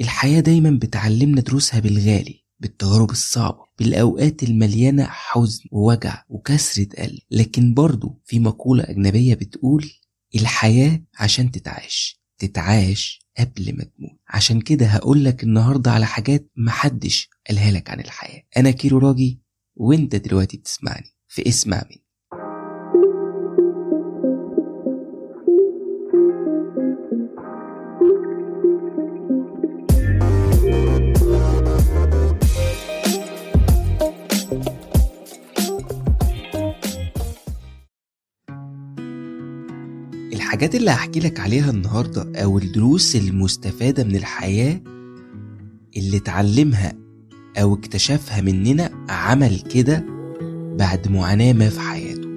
الحياة دايما بتعلمنا دروسها بالغالي بالتجارب الصعبة بالأوقات المليانة حزن ووجع وكسرة قلب لكن برضو في مقولة أجنبية بتقول الحياة عشان تتعاش تتعاش قبل ما تموت. عشان كده هقولك النهاردة على حاجات محدش قالها لك عن الحياة. أنا كيرو راجي وأنت دلوقتي بتسمعني في اسمع مني الحاجات اللي هحكي لك عليها النهاردة أو الدروس المستفادة من الحياة اللي اتعلمها أو اكتشفها مننا عمل كده بعد معاناة ما في حياته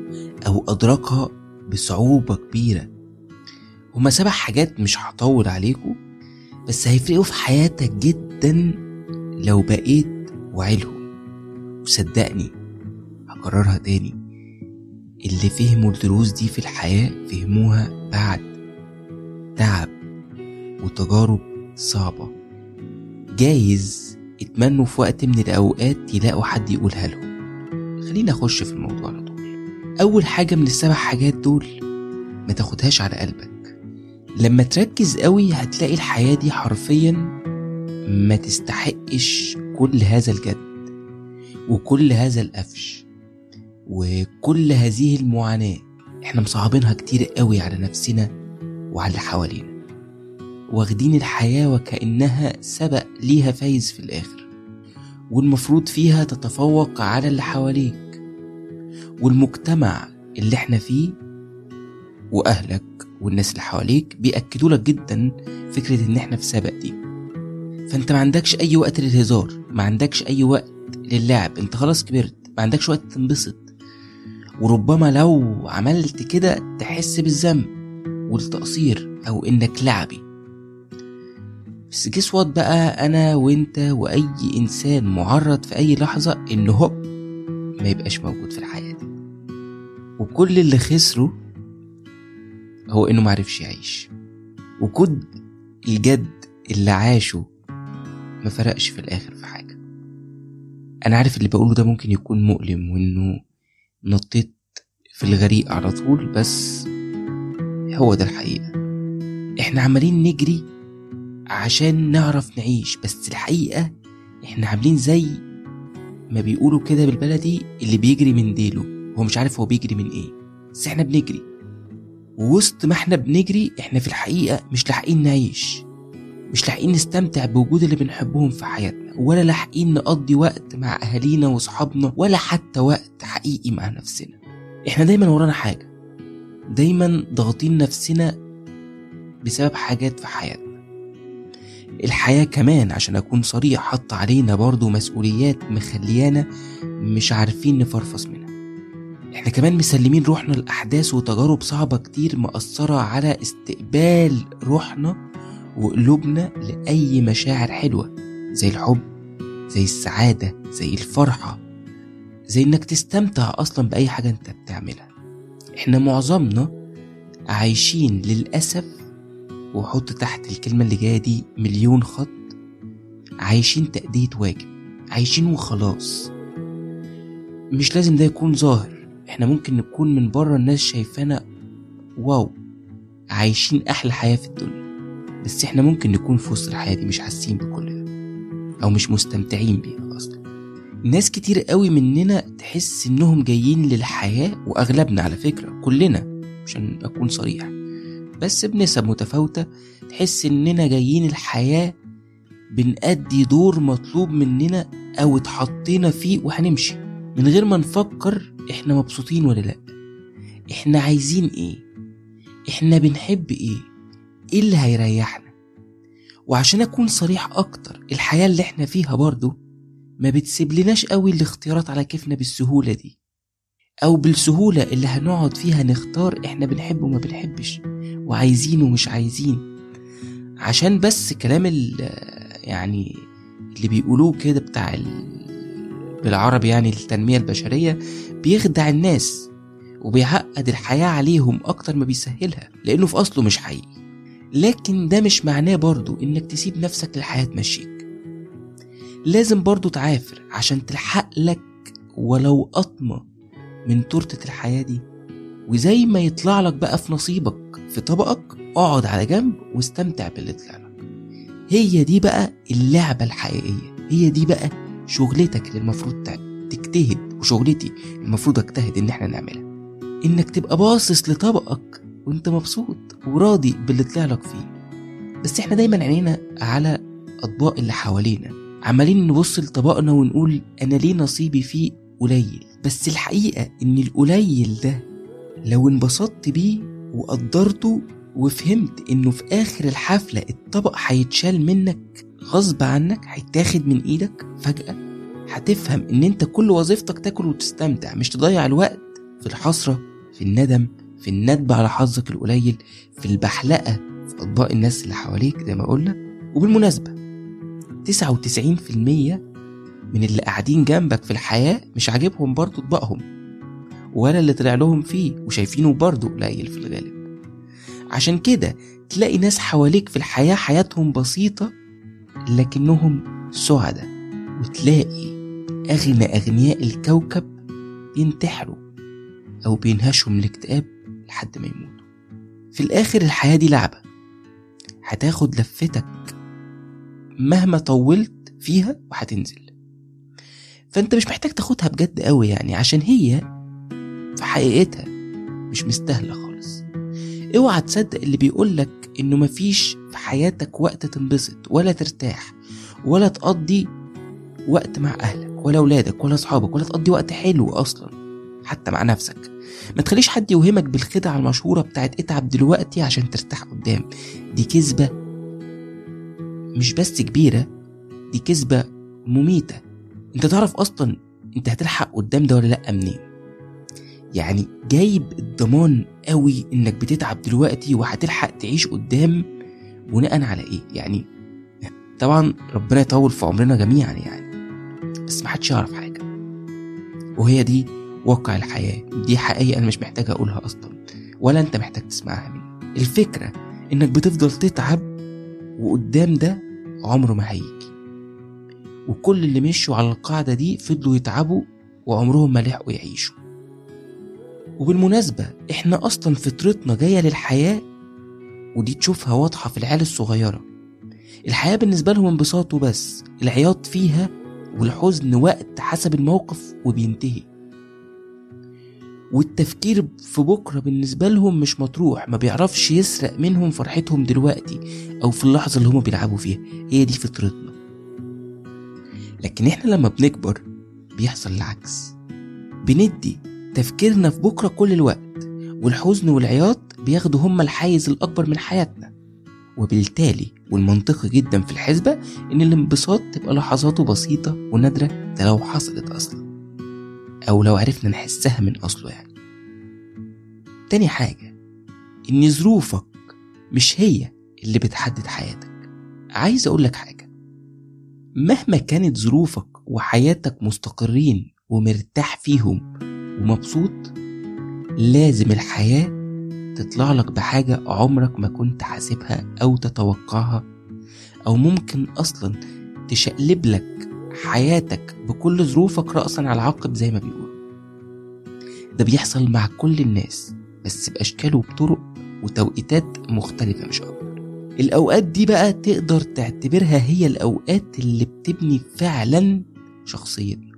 أو أدركها بصعوبة كبيرة. هما سبع حاجات مش هطول عليكم بس هيفرقوا في حياتك جدا لو بقيت وعيلهم وصدقني هكررها تاني. اللي فهموا الدروس دي في الحياة فهموها بعد تعب وتجارب صعبة. جايز اتمنوا في وقت من الأوقات يلاقوا حد يقولها لهم. خلينا أخش في الموضوع على طول. أول حاجة من السبع حاجات دول ما تاخدهاش على قلبك. لما تركز قوي هتلاقي الحياة دي حرفيا ما تستحقش كل هذا الجد وكل هذا القفش. وكل هذه المعاناة إحنا مصعبينها كتير قوي على نفسنا وعلى اللي حوالينا. واخدين الحياة وكأنها سبق ليها فايز في الآخر. والمفروض فيها تتفوق على اللي حواليك. والمجتمع اللي إحنا فيه وأهلك والناس اللي حواليك بيأكدوا لك جدا فكرة إن إحنا في سبق دي. فأنت ما عندكش أي وقت للهزار ما عندكش أي وقت للعب أنت خلاص كبرت ما عندكش وقت تنبسط. وربما لو عملت كده تحس بالذنب والتقصير أو إنك لعبي. بس جس وات بقى؟ أنا وأنت وأي إنسان معرض في أي لحظة إن هوب ما يبقاش موجود في الحياة دي. وكل اللي خسره هو إنه معرفش يعيش. وكل الجد اللي عاشه ما فرقش في الآخر في حاجة. أنا عارف اللي بقوله ده ممكن يكون مؤلم وإنه نطيت في الغريق على طول بس هو ده الحقيقة. إحنا عمالين نجري عشان نعرف نعيش بس الحقيقة إحنا عاملين زي ما بيقولوا كده بالبلدي اللي بيجري من ديله. هو مش عارف هو بيجري من إيه بس إحنا بنجري. ووسط ما إحنا بنجري إحنا في الحقيقة مش لاحقين نعيش مش لاحقين نستمتع بوجود اللي بنحبهم في حياتنا. ولا لاحقين نقضي وقت مع أهالينا وصحابنا ولا حتى وقت حقيقي مع نفسنا. إحنا دايما ورانا حاجة. دايما ضاغطين نفسنا بسبب حاجات في حياتنا. الحياة كمان عشان أكون صريح حط علينا برضو مسؤوليات مخليانا مش عارفين نفرفص منها. إحنا كمان مسلمين روحنا لأحداث وتجارب صعبة كتير مأثرة على استقبال روحنا وقلوبنا لأي مشاعر حلوة. زي الحب زي السعادة زي الفرحة زي إنك تستمتع أصلا بأي حاجة أنت بتعملها. إحنا معظمنا عايشين للأسف وحط تحت الكلمة اللي جاية دي مليون خط عايشين تأدية واجب عايشين وخلاص. مش لازم ده يكون ظاهر. إحنا ممكن نكون من بره الناس شايفانا واو عايشين أحلى حياة في الدنيا. بس إحنا ممكن نكون في وسط الحياة دي مش حاسين بكل ده. أو مش مستمتعين بيها أصلا. ناس كتير قوي مننا تحس إنهم جايين للحياة وأغلبنا على فكرة كلنا عشان أكون صريح. بس بنسب متفاوتة تحس إننا جايين الحياة بنأدي دور مطلوب مننا أو اتحطينا فيه وهنمشي. من غير ما نفكر إحنا مبسوطين ولا لأ. إحنا عايزين إيه؟ إحنا بنحب إيه؟ إيه اللي هيريحنا؟ وعشان أكون صريح أكتر الحياة اللي إحنا فيها برضو ما بتسيبلناش قوي الاختيارات على كيفنا بالسهولة دي أو بالسهولة اللي هنقعد فيها نختار إحنا بنحب وما بنحبش وعايزين ومش عايزين. عشان بس كلام ال يعني اللي بيقولوه كده بتاع ال بالعربي يعني التنمية البشرية بيخدع الناس وبيعقد الحياة عليهم أكتر ما بيسهلها لأنه في أصله مش حقيقي. لكن ده مش معناه برضو إنك تسيب نفسك للحياة تمشيك لازم برضو تعافر عشان تلحق لك ولو قطمة من تورتة الحياة دي. وزي ما يطلع لك بقى في نصيبك في طبقك اقعد على جنب واستمتع باللي طلع لك. هي دي بقى اللعبة الحقيقية. هي دي بقى شغلتك اللي المفروض تجتهد وشغلتي المفروض أجتهد إن إحنا نعملها. إنك تبقى باصص لطبقك وانت مبسوط وراضي باللي طلع لك فيه. بس إحنا دايما عينينا على أطباق اللي حوالينا. عمالين نبص لطبقنا ونقول أنا ليه نصيبي فيه قليل؟ بس الحقيقة إن القليل ده لو انبسطت بيه وقدرته وفهمت إنه في آخر الحفلة الطبق هيتشال منك غصب عنك هيتاخد من إيدك فجأة هتفهم إن أنت كل وظيفتك تاكل وتستمتع مش تضيع الوقت في الحسرة في الندم في الندب على حظك القليل في البحلقة في أطباق الناس اللي حواليك زي ما قلنا. وبالمناسبة 99% من اللي قاعدين جنبك في الحياة مش عاجبهم برضه طبقهم ولا اللي طلع لهم فيه وشايفينه برضه قليل في الغالب. عشان كده تلاقي ناس حواليك في الحياة حياتهم بسيطة لكنهم سعداء. وتلاقي أغنى أغنياء الكوكب ينتحروا أو بينهشوا من الاكتئاب. لحد ما يموتوا في الآخر الحياة دي لعبة. هتاخد لفتك مهما طولت فيها وهتنزل. فأنت مش محتاج تاخدها بجد قوي يعني عشان هي في حقيقتها مش مستاهلة خالص. اوعى تصدق اللي بيقولك إنه مفيش في حياتك وقت تنبسط ولا ترتاح ولا تقضي وقت مع أهلك ولا أولادك ولا أصحابك ولا تقضي وقت حلو أصلا حتى مع نفسك. ما تخليش حد يوهمك بالخدعة المشهورة بتاعت اتعب دلوقتي عشان ترتاح قدام. دي كذبة مش بس كبيرة دي كذبة مميتة. انت تعرف أصلا انت هتلحق قدام ده ولا لأ منين؟ يعني جايب الضمان قوي انك بتتعب دلوقتي وهتلحق تعيش قدام بناء على إيه؟ يعني طبعا ربنا يطول في عمرنا جميعا يعني بس محدش يعرف حاجة. وهي دي واقع الحياة. دي حقيقة أنا مش محتاج أقولها أصلا. ولا أنت محتاج تسمعها مني. الفكرة إنك بتفضل تتعب وقدام ده عمره ما هيجي. وكل اللي مشوا على القاعدة دي فضلوا يتعبوا وعمرهم ما لحقوا يعيشوا. وبالمناسبة إحنا أصلا فطرتنا جاية للحياة ودي تشوفها واضحة في العيال الصغيرة. الحياة بالنسبة لهم انبساط وبس. العياط فيها والحزن وقت حسب الموقف وبينتهي. والتفكير في بكرة بالنسبة لهم مش مطروح ما بيعرفش يسرق منهم فرحتهم دلوقتي أو في اللحظة اللي هما بيلعبوا فيها. هي دي فطرتنا. لكن إحنا لما بنكبر بيحصل العكس. بندي تفكيرنا في بكرة كل الوقت والحزن والعياط بياخدوا هما الحيز الأكبر من حياتنا. وبالتالي والمنطقي جدا في الحسبة إن الانبساط تبقى لحظاته بسيطة ونادرة ده لو حصلت أصلا. أو لو عرفنا نحسها من أصله يعني. تاني حاجة إن ظروفك مش هي اللي بتحدد حياتك. عايز أقولك حاجة مهما كانت ظروفك وحياتك مستقرين ومرتاح فيهم ومبسوط لازم الحياة تطلع لك بحاجة عمرك ما كنت حاسبها أو تتوقعها أو ممكن أصلا تشقلب لك حياتك بكل ظروفك رأسا على عقب زي ما بيقولوا. ده بيحصل مع كل الناس بس بأشكال وبطرق وتوقيتات مختلفة مش أكتر. الأوقات دي بقى تقدر تعتبرها هي الأوقات اللي بتبني فعلا شخصيتنا.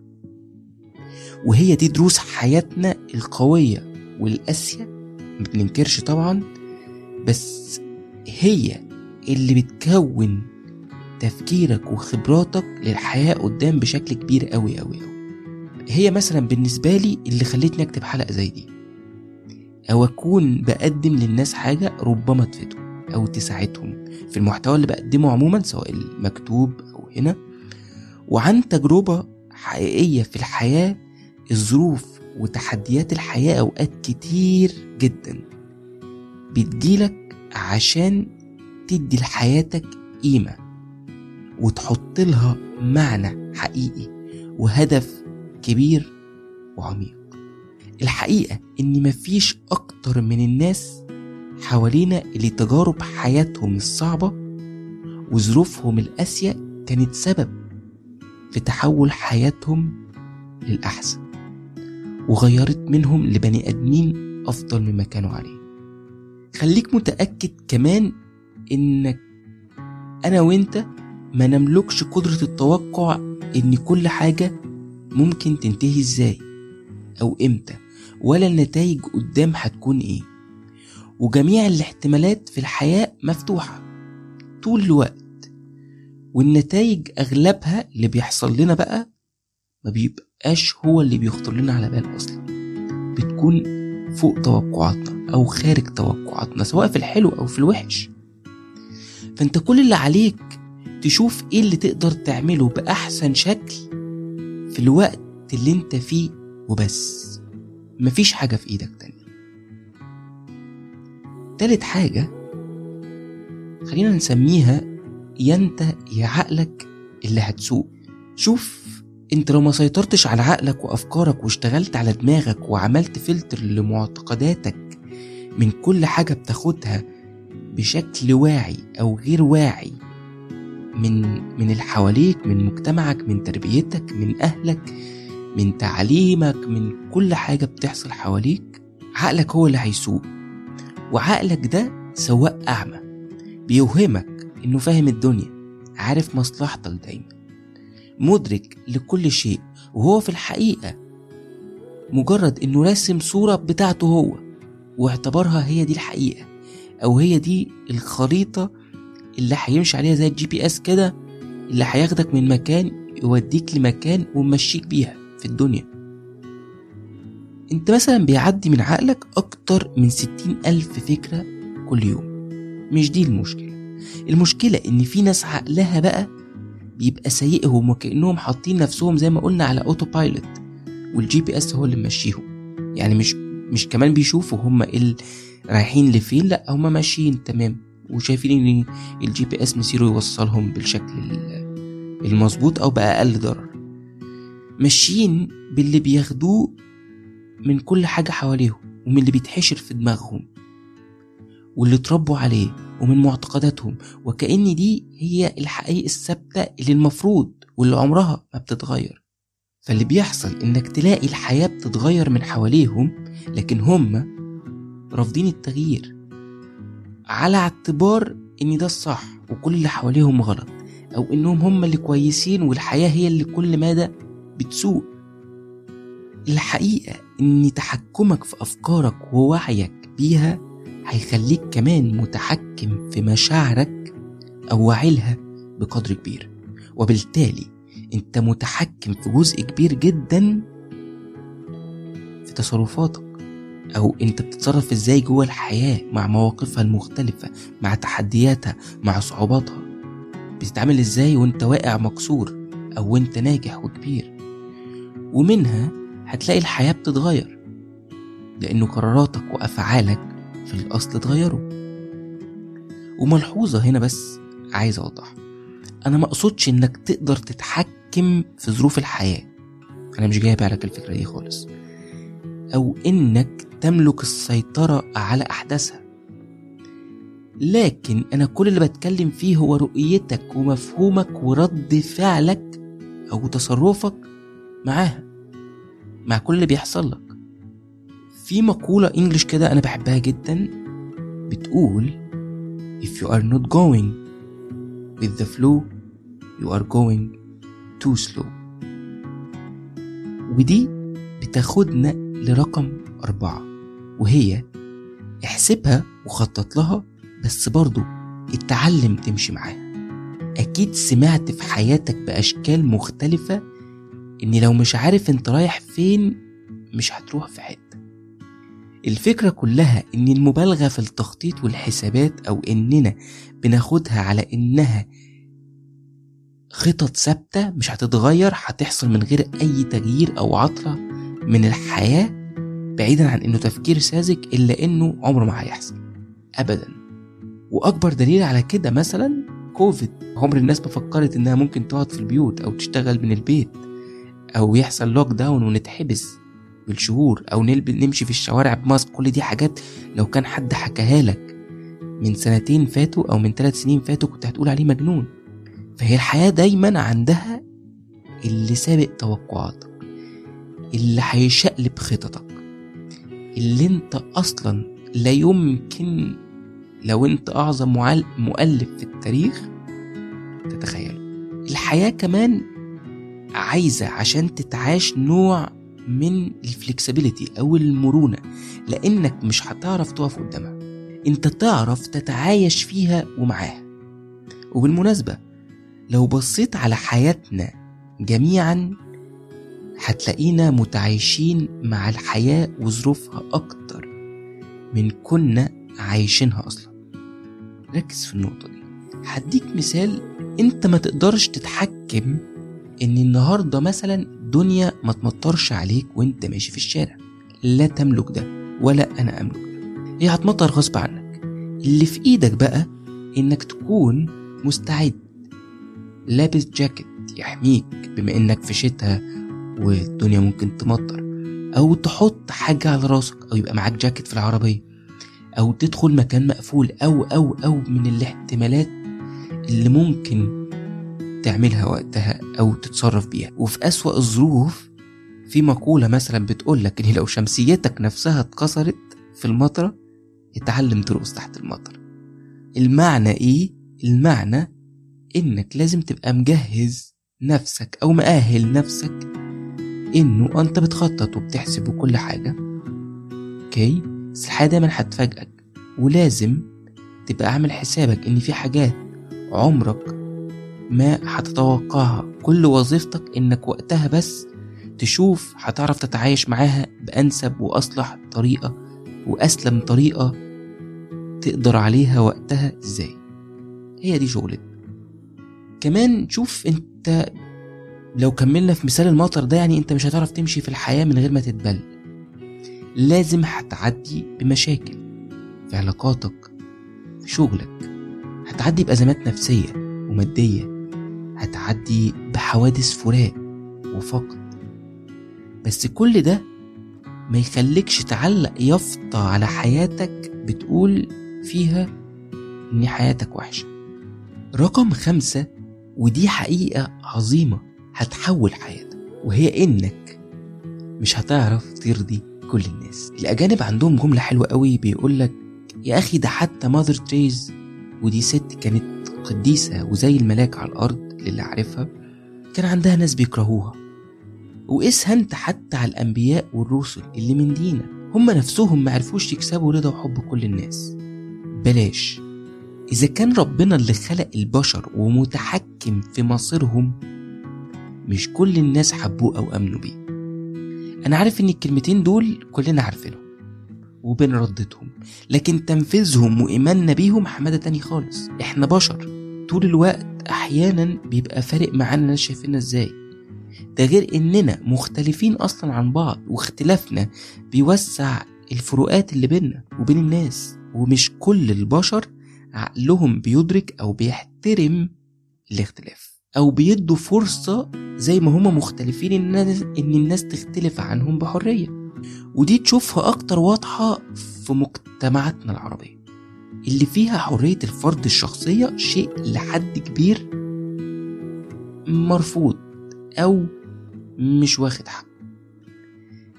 وهي دي دروس حياتنا القوية والقاسية ما بننكرش طبعا بس هي اللي بتكون تفكيرك وخبراتك للحياة قدام بشكل كبير قوي قوي قوي هي مثلا بالنسبة لي اللي خلتني أكتب حلقة زي دي. أو أكون بقدم للناس حاجة ربما تفيدهم أو تساعدهم في المحتوى اللي بقدمه عموما سواء المكتوب أو هنا. وعن تجربة حقيقية في الحياة الظروف وتحديات الحياة أوقات كتير جدا بتجيلك عشان تدي لحياتك قيمة. وتحط لها معنى حقيقي وهدف كبير وعميق. الحقيقة إن مفيش أكتر من الناس حوالينا اللي تجارب حياتهم الصعبة وظروفهم القاسية كانت سبب في تحول حياتهم للأحسن وغيرت منهم لبني آدمين أفضل مما كانوا عليه. خليك متأكد كمان إنك أنا وإنت ما نملكش قدرة التوقع إن كل حاجة ممكن تنتهي إزاي أو إمتى ولا النتائج قدام هتكون إيه. وجميع الاحتمالات في الحياة مفتوحة طول الوقت والنتائج أغلبها اللي بيحصل لنا بقى ما بيبقاش هو اللي بيخطر لنا على بال أصلا. بتكون فوق توقعاتنا أو خارج توقعاتنا سواء في الحلو أو في الوحش. فأنت كل اللي عليك تشوف إيه اللي تقدر تعمله بأحسن شكل في الوقت اللي انت فيه وبس. مفيش حاجة في إيدك تانية. تالت حاجة خلينا نسميها يا انت يا عقلك اللي هتسوق. شوف انت لو ما سيطرتش على عقلك وأفكارك واشتغلت على دماغك وعملت فلتر لمعتقداتك من كل حاجة بتاخدها بشكل واعي أو غير واعي من من اللي حواليك من مجتمعك من تربيتك من أهلك من تعليمك من كل حاجة بتحصل حواليك عقلك هو اللي هيسوق. وعقلك ده سواق أعمى بيوهمك إنه فاهم الدنيا عارف مصلحتك دايما مدرك لكل شيء وهو في الحقيقة مجرد إنه راسم صورة بتاعته هو واعتبرها هي دي الحقيقة أو هي دي الخريطة اللي هيمشي عليها زي ال GPS كده اللي هياخدك من مكان يوديك لمكان ومشيك بيها في الدنيا. انت مثلا بيعدي من عقلك أكتر من ستين ألف فكرة كل يوم. مش دي المشكلة. المشكلة إن في ناس عقلها بقى بيبقى سايقهم وكأنهم حاطين نفسهم زي ما قلنا على autopilot وال GPS هو اللي ماشيهم يعني مش مش كمان بيشوفوا هم ال رايحين لفين لأ هم ماشيين تمام. وشايفين إن ال GPS مسيره يوصلهم بالشكل المظبوط أو باقل ضرر. ماشيين باللي بياخدوه من كل حاجة حواليهم ومن اللي بيتحشر في دماغهم واللي اتربوا عليه ومن معتقداتهم وكأن دي هي الحقيقة الثابتة اللي المفروض واللي عمرها ما بتتغير. فاللي بيحصل إنك تلاقي الحياة بتتغير من حواليهم لكن هم رافضين التغيير. على اعتبار إن ده الصح وكل اللي حواليهم غلط أو إنهم هم اللي كويسين والحياة هي اللي كل مدى بتسوق الحقيقة إن تحكمك في أفكارك ووعيك بيها هيخليك كمان متحكم في مشاعرك أو واعيلها بقدر كبير. وبالتالي أنت متحكم في جزء كبير جدا في تصرفاتك. أو أنت بتتصرف إزاي جوه الحياة مع مواقفها المختلفة مع تحدياتها مع صعوباتها؟ بتتعامل إزاي وأنت واقع مكسور أو وأنت ناجح وكبير؟ ومنها هتلاقي الحياة بتتغير لأنه قراراتك وأفعالك في الأصل اتغيروا. وملحوظة هنا بس عايز أوضح أنا مقصودش إنك تقدر تتحكم في ظروف الحياة. أنا مش جايب عليك الفكرة دي خالص. أو إنك تملك السيطرة على أحداثها. لكن أنا كل اللي بتكلم فيه هو رؤيتك ومفهومك ورد فعلك أو تصرفك معاها مع كل اللي بيحصل لك. في مقولة إنجلش كده أنا بحبها جدا بتقول If you are not going with the flow you are going too slow. ودي بتاخدنا لرقم أربعة وهي احسبها وخطط لها بس برضو اتعلم تمشي معاها. أكيد سمعت في حياتك بأشكال مختلفة إن لو مش عارف أنت رايح فين مش هتروح في حتة. الفكرة كلها إن المبالغة في التخطيط والحسابات أو إننا بناخدها على إنها خطط ثابتة مش هتتغير هتحصل من غير أي تغيير أو عطلة. من الحياة بعيدا عن إنه تفكير ساذج إلا إنه عمره ما هيحصل. أبدا. وأكبر دليل على كده مثلا كوفيد. عمر الناس ما فكرت إنها ممكن تقعد في البيوت أو تشتغل من البيت أو يحصل lockdown ونتحبس بالشهور أو. نمشي في الشوارع ب mask. كل دي حاجات لو كان حد حكاها لك من سنتين فاتوا أو من ثلاث سنين فاتوا كنت هتقول عليه مجنون. فهي الحياة دايما عندها اللي سابق توقعاتك اللي هيشقلب خططك اللي انت أصلا لا يمكن لو انت أعظم مؤلف في التاريخ تتخيله. الحياة كمان عايزة عشان تتعاش نوع من الفلكسبيليتي أو المرونة لأنك مش هتعرف تقف قدامها. انت تعرف تتعايش فيها ومعاها. وبالمناسبة لو بصيت على حياتنا جميعا هتلاقينا متعايشين مع الحياة وظروفها أكتر من كنا عايشينها أصلا. ركز في النقطة دي. هديك مثال أنت ما تقدرش تتحكم إن النهاردة مثلا دنيا ما تمطرش عليك وأنت ماشي في الشارع. لا تملك ده ولا أنا أملك ده. هي هتمطر غصب عنك. اللي في إيدك بقى إنك تكون مستعد. لابس جاكيت يحميك بما إنك في شتاء والدنيا ممكن تمطر. أو تحط حاجة على راسك أو يبقى معاك جاكيت في العربية. أو تدخل مكان مقفول أو أو أو من الاحتمالات اللي ممكن تعملها وقتها أو تتصرف بيها. وفي أسوأ الظروف في مقولة مثلا بتقولك إن لو شمسيتك نفسها اتكسرت في المطرة اتعلم ترقص تحت المطر. المعنى إيه؟ المعنى إنك لازم تبقى مجهز نفسك أو مأهل نفسك إنه أنت بتخطط وبتحسب وكل حاجة أوكي بس الحياة دايما هتفاجئك ولازم تبقى عامل حسابك إن في حاجات عمرك ما هتتوقعها. كل وظيفتك إنك وقتها بس تشوف هتعرف تتعايش معاها بأنسب وأصلح طريقة وأسلم طريقة تقدر عليها وقتها إزاي. هي دي شغلتنا. كمان شوف أنت لو كملنا في مثال المطر ده يعني انت مش هتعرف تمشي في الحياة من غير ما تتبل. لازم هتعدي بمشاكل في علاقاتك في شغلك. هتعدي بأزمات نفسية ومادية. هتعدي بحوادث فراق وفقد بس كل ده ما يخليكش تعلق يافطة على حياتك بتقول فيها إن حياتك وحشة. رقم خمسة ودي حقيقة عظيمة. هتحول حياتك وهي إنك مش هتعرف ترضي كل الناس. الأجانب عندهم جملة حلوة قوي بيقولك يا أخي ده حتى ماذر تريز ودي ست كانت قديسة وزي الملاك على الأرض اللي عارفها كان عندها ناس بيكرهوها. وقيسها أنت حتى على الأنبياء والرسل اللي من دينك. هم نفسهم معرفوش يكسبوا رضا وحب كل الناس. بلاش. إذا كان ربنا اللي خلق البشر ومتحكم في مصيرهم مش كل الناس حبوه أو أمنوا بيه. أنا عارف إن الكلمتين دول كلنا عارفينهم وبنرددهم لكن تنفيذهم وإيماننا بيهم حمادة تاني خالص. إحنا بشر. طول الوقت أحيانا بيبقى فارق معانا الناس شايفيننا إزاي. ده غير إننا مختلفين أصلا عن بعض واختلافنا بيوسع الفروقات اللي بيننا وبين الناس. ومش كل البشر عقلهم بيدرك أو بيحترم الاختلاف. أو بيدوا فرصة زي ما هما مختلفين إن إن الناس تختلف عنهم بحرية. ودي تشوفها أكتر واضحة في مجتمعاتنا العربية. اللي فيها حرية الفرد الشخصية شيء لحد كبير مرفوض أو مش واخد حق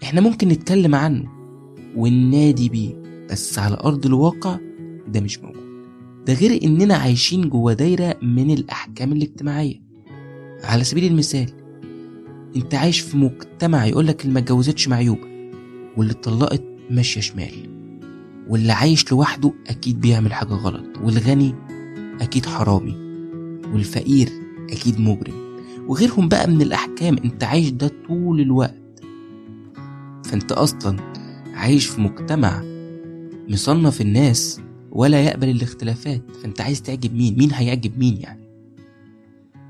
إحنا ممكن نتكلم عنه وننادي بيه بس على أرض الواقع ده مش موجود. ده غير إننا عايشين جوا دايرة من الأحكام الاجتماعية. على سبيل المثال أنت عايش في مجتمع يقولك اللي ما اتجوزتش معيوبة واللي اتطلقت ماشية شمال واللي عايش لوحده أكيد بيعمل حاجة غلط والغني أكيد حرامي والفقير أكيد مجرم وغيرهم بقى من الأحكام أنت عايش ده طول الوقت. فأنت أصلا عايش في مجتمع مصنف الناس ولا يقبل الاختلافات فأنت عايز تعجب مين؟ مين هيعجب مين يعني؟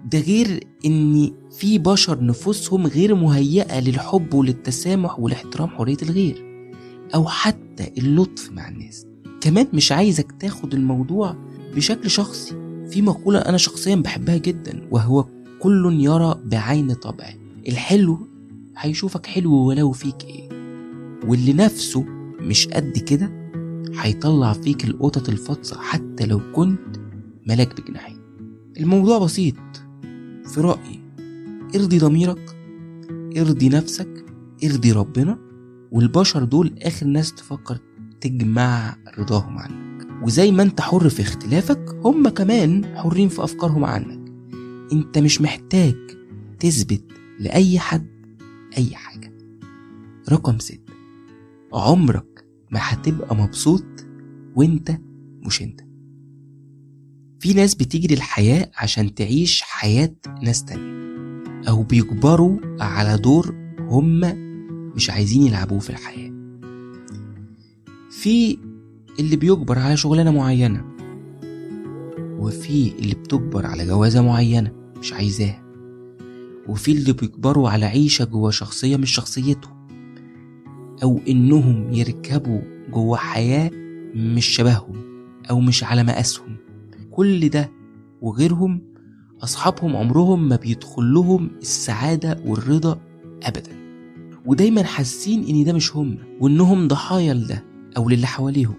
ده غير إن في بشر نفوسهم غير مهيئة للحب وللتسامح والاحترام حرية الغير أو حتى اللطف مع الناس. كمان مش عايزك تاخد الموضوع بشكل شخصي. في مقولة أنا شخصيا بحبها جدا وهو كل يرى بعين طبعه. الحلو هيشوفك حلو ولو فيك إيه. واللي نفسه مش قد كده هيطلع فيك القطط الفطسة حتى لو كنت ملاك بجناحين. الموضوع بسيط. في رأيي ارضي ضميرك ارضي نفسك ارضي ربنا والبشر دول آخر ناس تفكر تجمع رضاهم عنك. وزي ما انت حر في اختلافك هم كمان حرين في أفكارهم عنك. انت مش محتاج تثبت لأي حد أي حاجة. رقم ستة عمرك ما هتبقى مبسوط وانت مش انت. في ناس بتيجي للحياة عشان تعيش حياة ناس تانية. أو بيجبروا على دور هم مش عايزين يلعبوه في الحياة. في اللي بيجبر على شغلانة معينة وفي اللي بتجبر على جوازة معينة مش عايزاها وفي اللي بيجبروا على عيشة جوا شخصية مش شخصيته أو إنهم يركبوا جوا حياة مش شبههم أو مش على مقاسهم. كل ده وغيرهم أصحابهم عمرهم ما بيدخل لهم السعادة والرضا أبدا. ودايما حاسين إن ده مش هم وإنهم ضحايا لده أو للي حواليهم.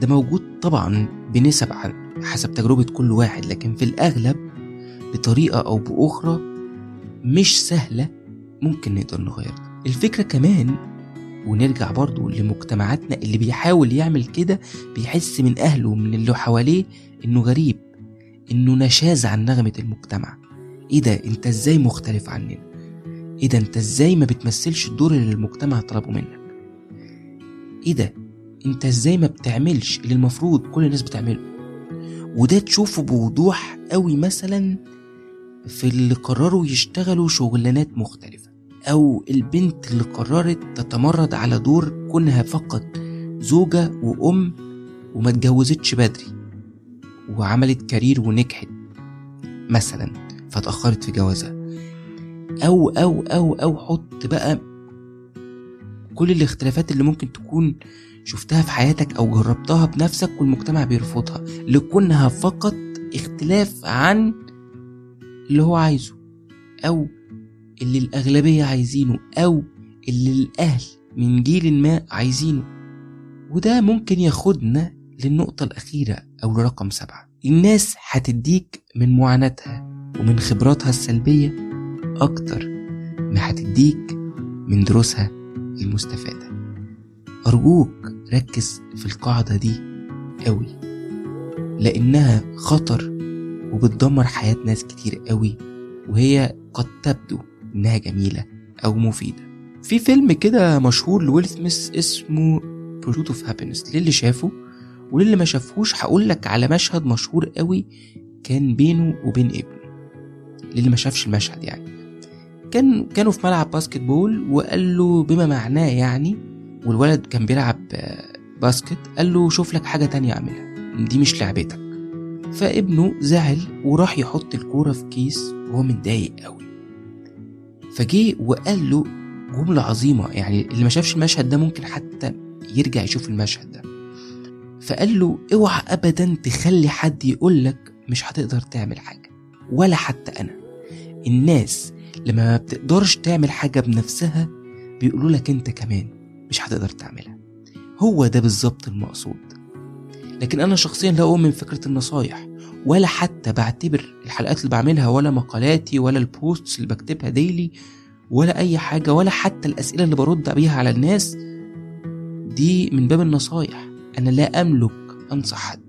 ده موجود طبعا بنسب عن حسب تجربة كل واحد لكن في الأغلب بطريقة أو بأخرى مش سهلة ممكن نقدر نغير ده الفكرة كمان ونرجع برضو لمجتمعاتنا اللي بيحاول يعمل كده بيحس من أهله ومن اللي حواليه إنه غريب. إنه نشاز عن نغمة المجتمع. إيه ده أنت إزاي مختلف عننا؟ إيه ده أنت إزاي ما بتمثلش الدور اللي المجتمع طلبه منك؟ إيه ده أنت إزاي ما بتعملش اللي المفروض كل الناس بتعمله؟ وده تشوفه بوضوح قوي مثلا في اللي قرروا يشتغلوا شغلانات مختلفة أو البنت اللي قررت تتمرد على دور كونها فقط زوجة وأم وما اتجوزتش بدري. وعملت كارير ونجحت. مثلا فاتأخرت في جوازها أو أو أو أو حط بقى كل الاختلافات اللي ممكن تكون شفتها في حياتك أو جربتها بنفسك والمجتمع بيرفضها. لكونها فقط اختلاف عن اللي هو عايزه أو اللي الأغلبية عايزينه أو اللي الأهل من جيل ما عايزينه. وده ممكن ياخدنا للنقطة الأخيرة أو لرقم سبعة. الناس هتديك من معاناتها ومن خبراتها السلبية أكتر ما هتديك من دروسها المستفادة. أرجوك ركز في القاعدة دي قوي لأنها خطر وبتدمر حياة ناس كتير قوي وهي قد تبدو إنها جميلة أو مفيدة. في فيلم كده مشهور لويل سميث اسمه Pursuit of Happiness للي شافه وللي ما شافهوش هقول لك على مشهد مشهور قوي كان بينه وبين ابنه. للي ما شافش المشهد يعني. كان كانوا في ملعب basketball وقال له بما معناه يعني والولد كان بيلعب basket قال له شوف لك حاجة تانية أعملها. دي مش لعبتك. فابنه زعل وراح يحط الكورة في كيس وهو متضايق قوي. فجه وقال له جملة عظيمة يعني اللي ما شافش المشهد ده ممكن حتى يرجع يشوف المشهد ده. فقال له اوعى ابدا تخلي حد يقولك مش هتقدر تعمل حاجة ولا حتى أنا. الناس لما ما بتقدرش تعمل حاجة بنفسها بيقولوا لك أنت كمان مش هتقدر تعملها. هو ده بالظبط المقصود. لكن أنا شخصيا لا أؤمن فكرة النصايح ولا حتى بعتبر الحلقات اللي بعملها ولا مقالاتي ولا البوستس اللي بكتبها ديلي ولا أي حاجة ولا حتى الأسئلة اللي برد بيها على الناس دي من باب النصايح. أنا لا أملك انصح حد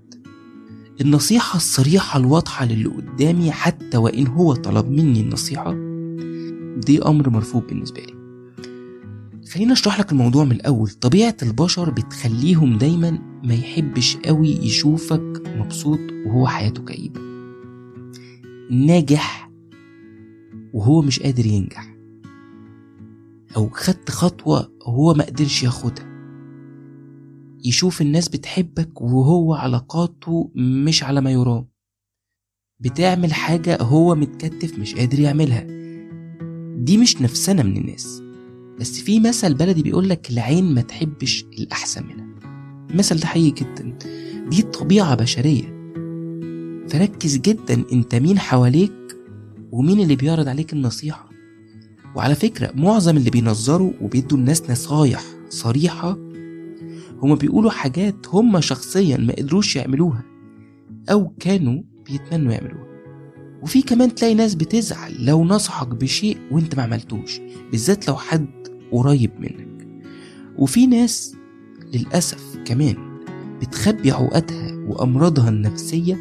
النصيحة الصريحة الواضحة للي قدامي حتى وإن هو طلب مني النصيحة دي أمر مرفوض بالنسبة لي. خلينا أشرح لك الموضوع من الأول. طبيعة البشر بتخليهم دايما ما يحبش قوي يشوفك مبسوط وهو حياته كئيبة. ناجح وهو مش قادر ينجح. أو خدت خطوة هو ما قدرش ياخدها. يشوف الناس بتحبك وهو علاقاته مش على ما يرام. بتعمل حاجة هو متكتف مش قادر يعملها. دي مش نفسنا من الناس. بس في مثل بلدي بيقولك العين ما تحبش الأحسن منها. المثل ده حقيقي جدا. دي طبيعة بشرية. فركز جدا أنت مين حواليك ومين اللي بيعرض عليك النصيحة. وعلى فكرة معظم اللي بينظروا وبيدوا الناس نصايح صريحة هما بيقولوا حاجات هما شخصيا ما قدروش يعملوها أو كانوا بيتمنوا يعملوها. وفي كمان تلاقي ناس بتزعل لو نصحك بشيء وانت ما عملتوش بالذات لو حد قريب منك. وفي ناس للأسف كمان بتخبي عقدها وأمراضها النفسية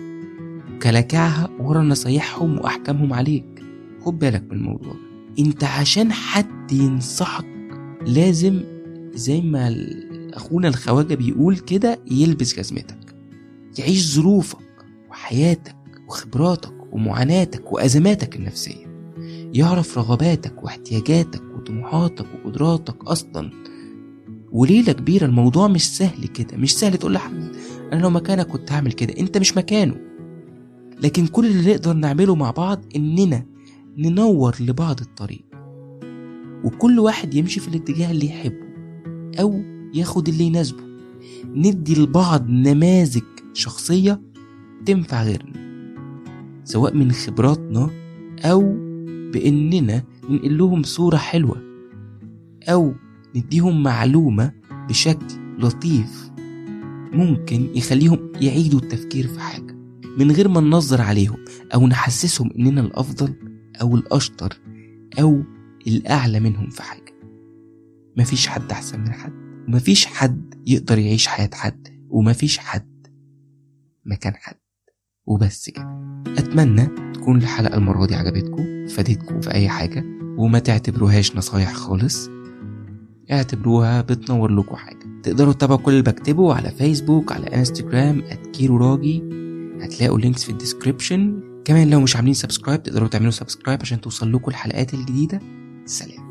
كلاكعها ورا نصايحهم وأحكامهم عليك. خد بالك من الموضوع انت عشان حد ينصحك لازم زي ما أخونا الخواجة بيقول كده يلبس جزمتك يعيش ظروفك وحياتك وخبراتك ومعاناتك وأزماتك النفسية يعرف رغباتك واحتياجاتك وطموحاتك وقدراتك أصلا. وليلة كبيرة الموضوع مش سهل كده مش سهل تقول لحد أنا لو مكانك كنت هعمل كده أنت مش مكانه. لكن كل اللي نقدر نعمله مع بعض إننا ننور لبعض الطريق. وكل واحد يمشي في الاتجاه اللي يحبه أو ياخد اللي يناسبه. ندي لبعض نماذج شخصية تنفع غيرنا سواء من خبراتنا أو بإننا ننقل لهم صورة حلوة أو نديهم معلومة بشكل لطيف ممكن يخليهم يعيدوا التفكير في حاجة. من غير ما ننظر عليهم أو نحسسهم إننا الأفضل أو الأشطر أو الأعلى منهم في حاجة. مفيش حد أحسن من حد. ومفيش حد يقدر يعيش حياة حد ومفيش حد مكان حد. وبس كده. أتمنى تكون الحلقة المرة دي عجبتكم فادتكم في أي حاجة وما تعتبروهاش نصايح خالص. اعتبروها بتنور لكم حاجة. تقدروا تتابعوا كل اللي بكتبه على فيسبوك على انستجرام @كيرو راجي. هتلاقوا links في ال description. كمان لو مش عاملين subscribe تقدروا تعملوا subscribe عشان توصل لكم الحلقات الجديدة. سلام.